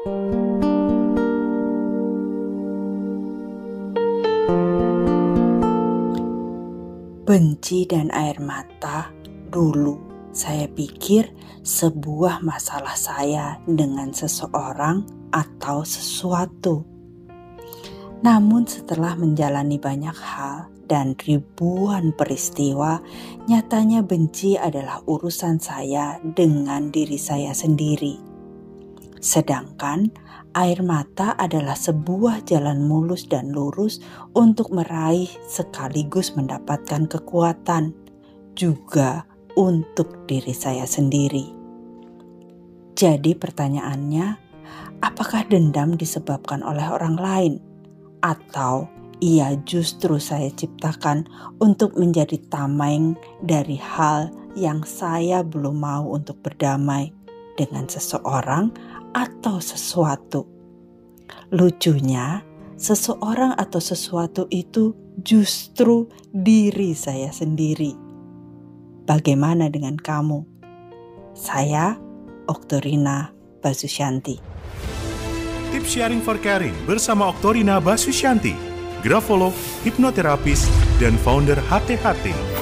Benci dan air mata dulu saya pikir sebuah masalah saya dengan seseorang atau sesuatu. Namun setelah menjalani banyak hal dan ribuan peristiwa, nyatanya benci adalah urusan saya dengan diri saya sendiri. Sedangkan air mata adalah sebuah jalan mulus dan lurus untuk meraih sekaligus mendapatkan kekuatan, juga untuk diri saya sendiri. Jadi, pertanyaannya, apakah dendam disebabkan oleh orang lain, atau ia justru saya ciptakan untuk menjadi tameng dari hal yang saya belum mau untuk berdamai dengan seseorang atau sesuatu. Lucunya, seseorang atau sesuatu itu justru diri saya sendiri. Bagaimana dengan kamu? Saya, Oktorina Basusyanti. Tips Sharing for Caring bersama Oktorina Basusyanti, grafolog, hipnoterapis, dan founder HTHT.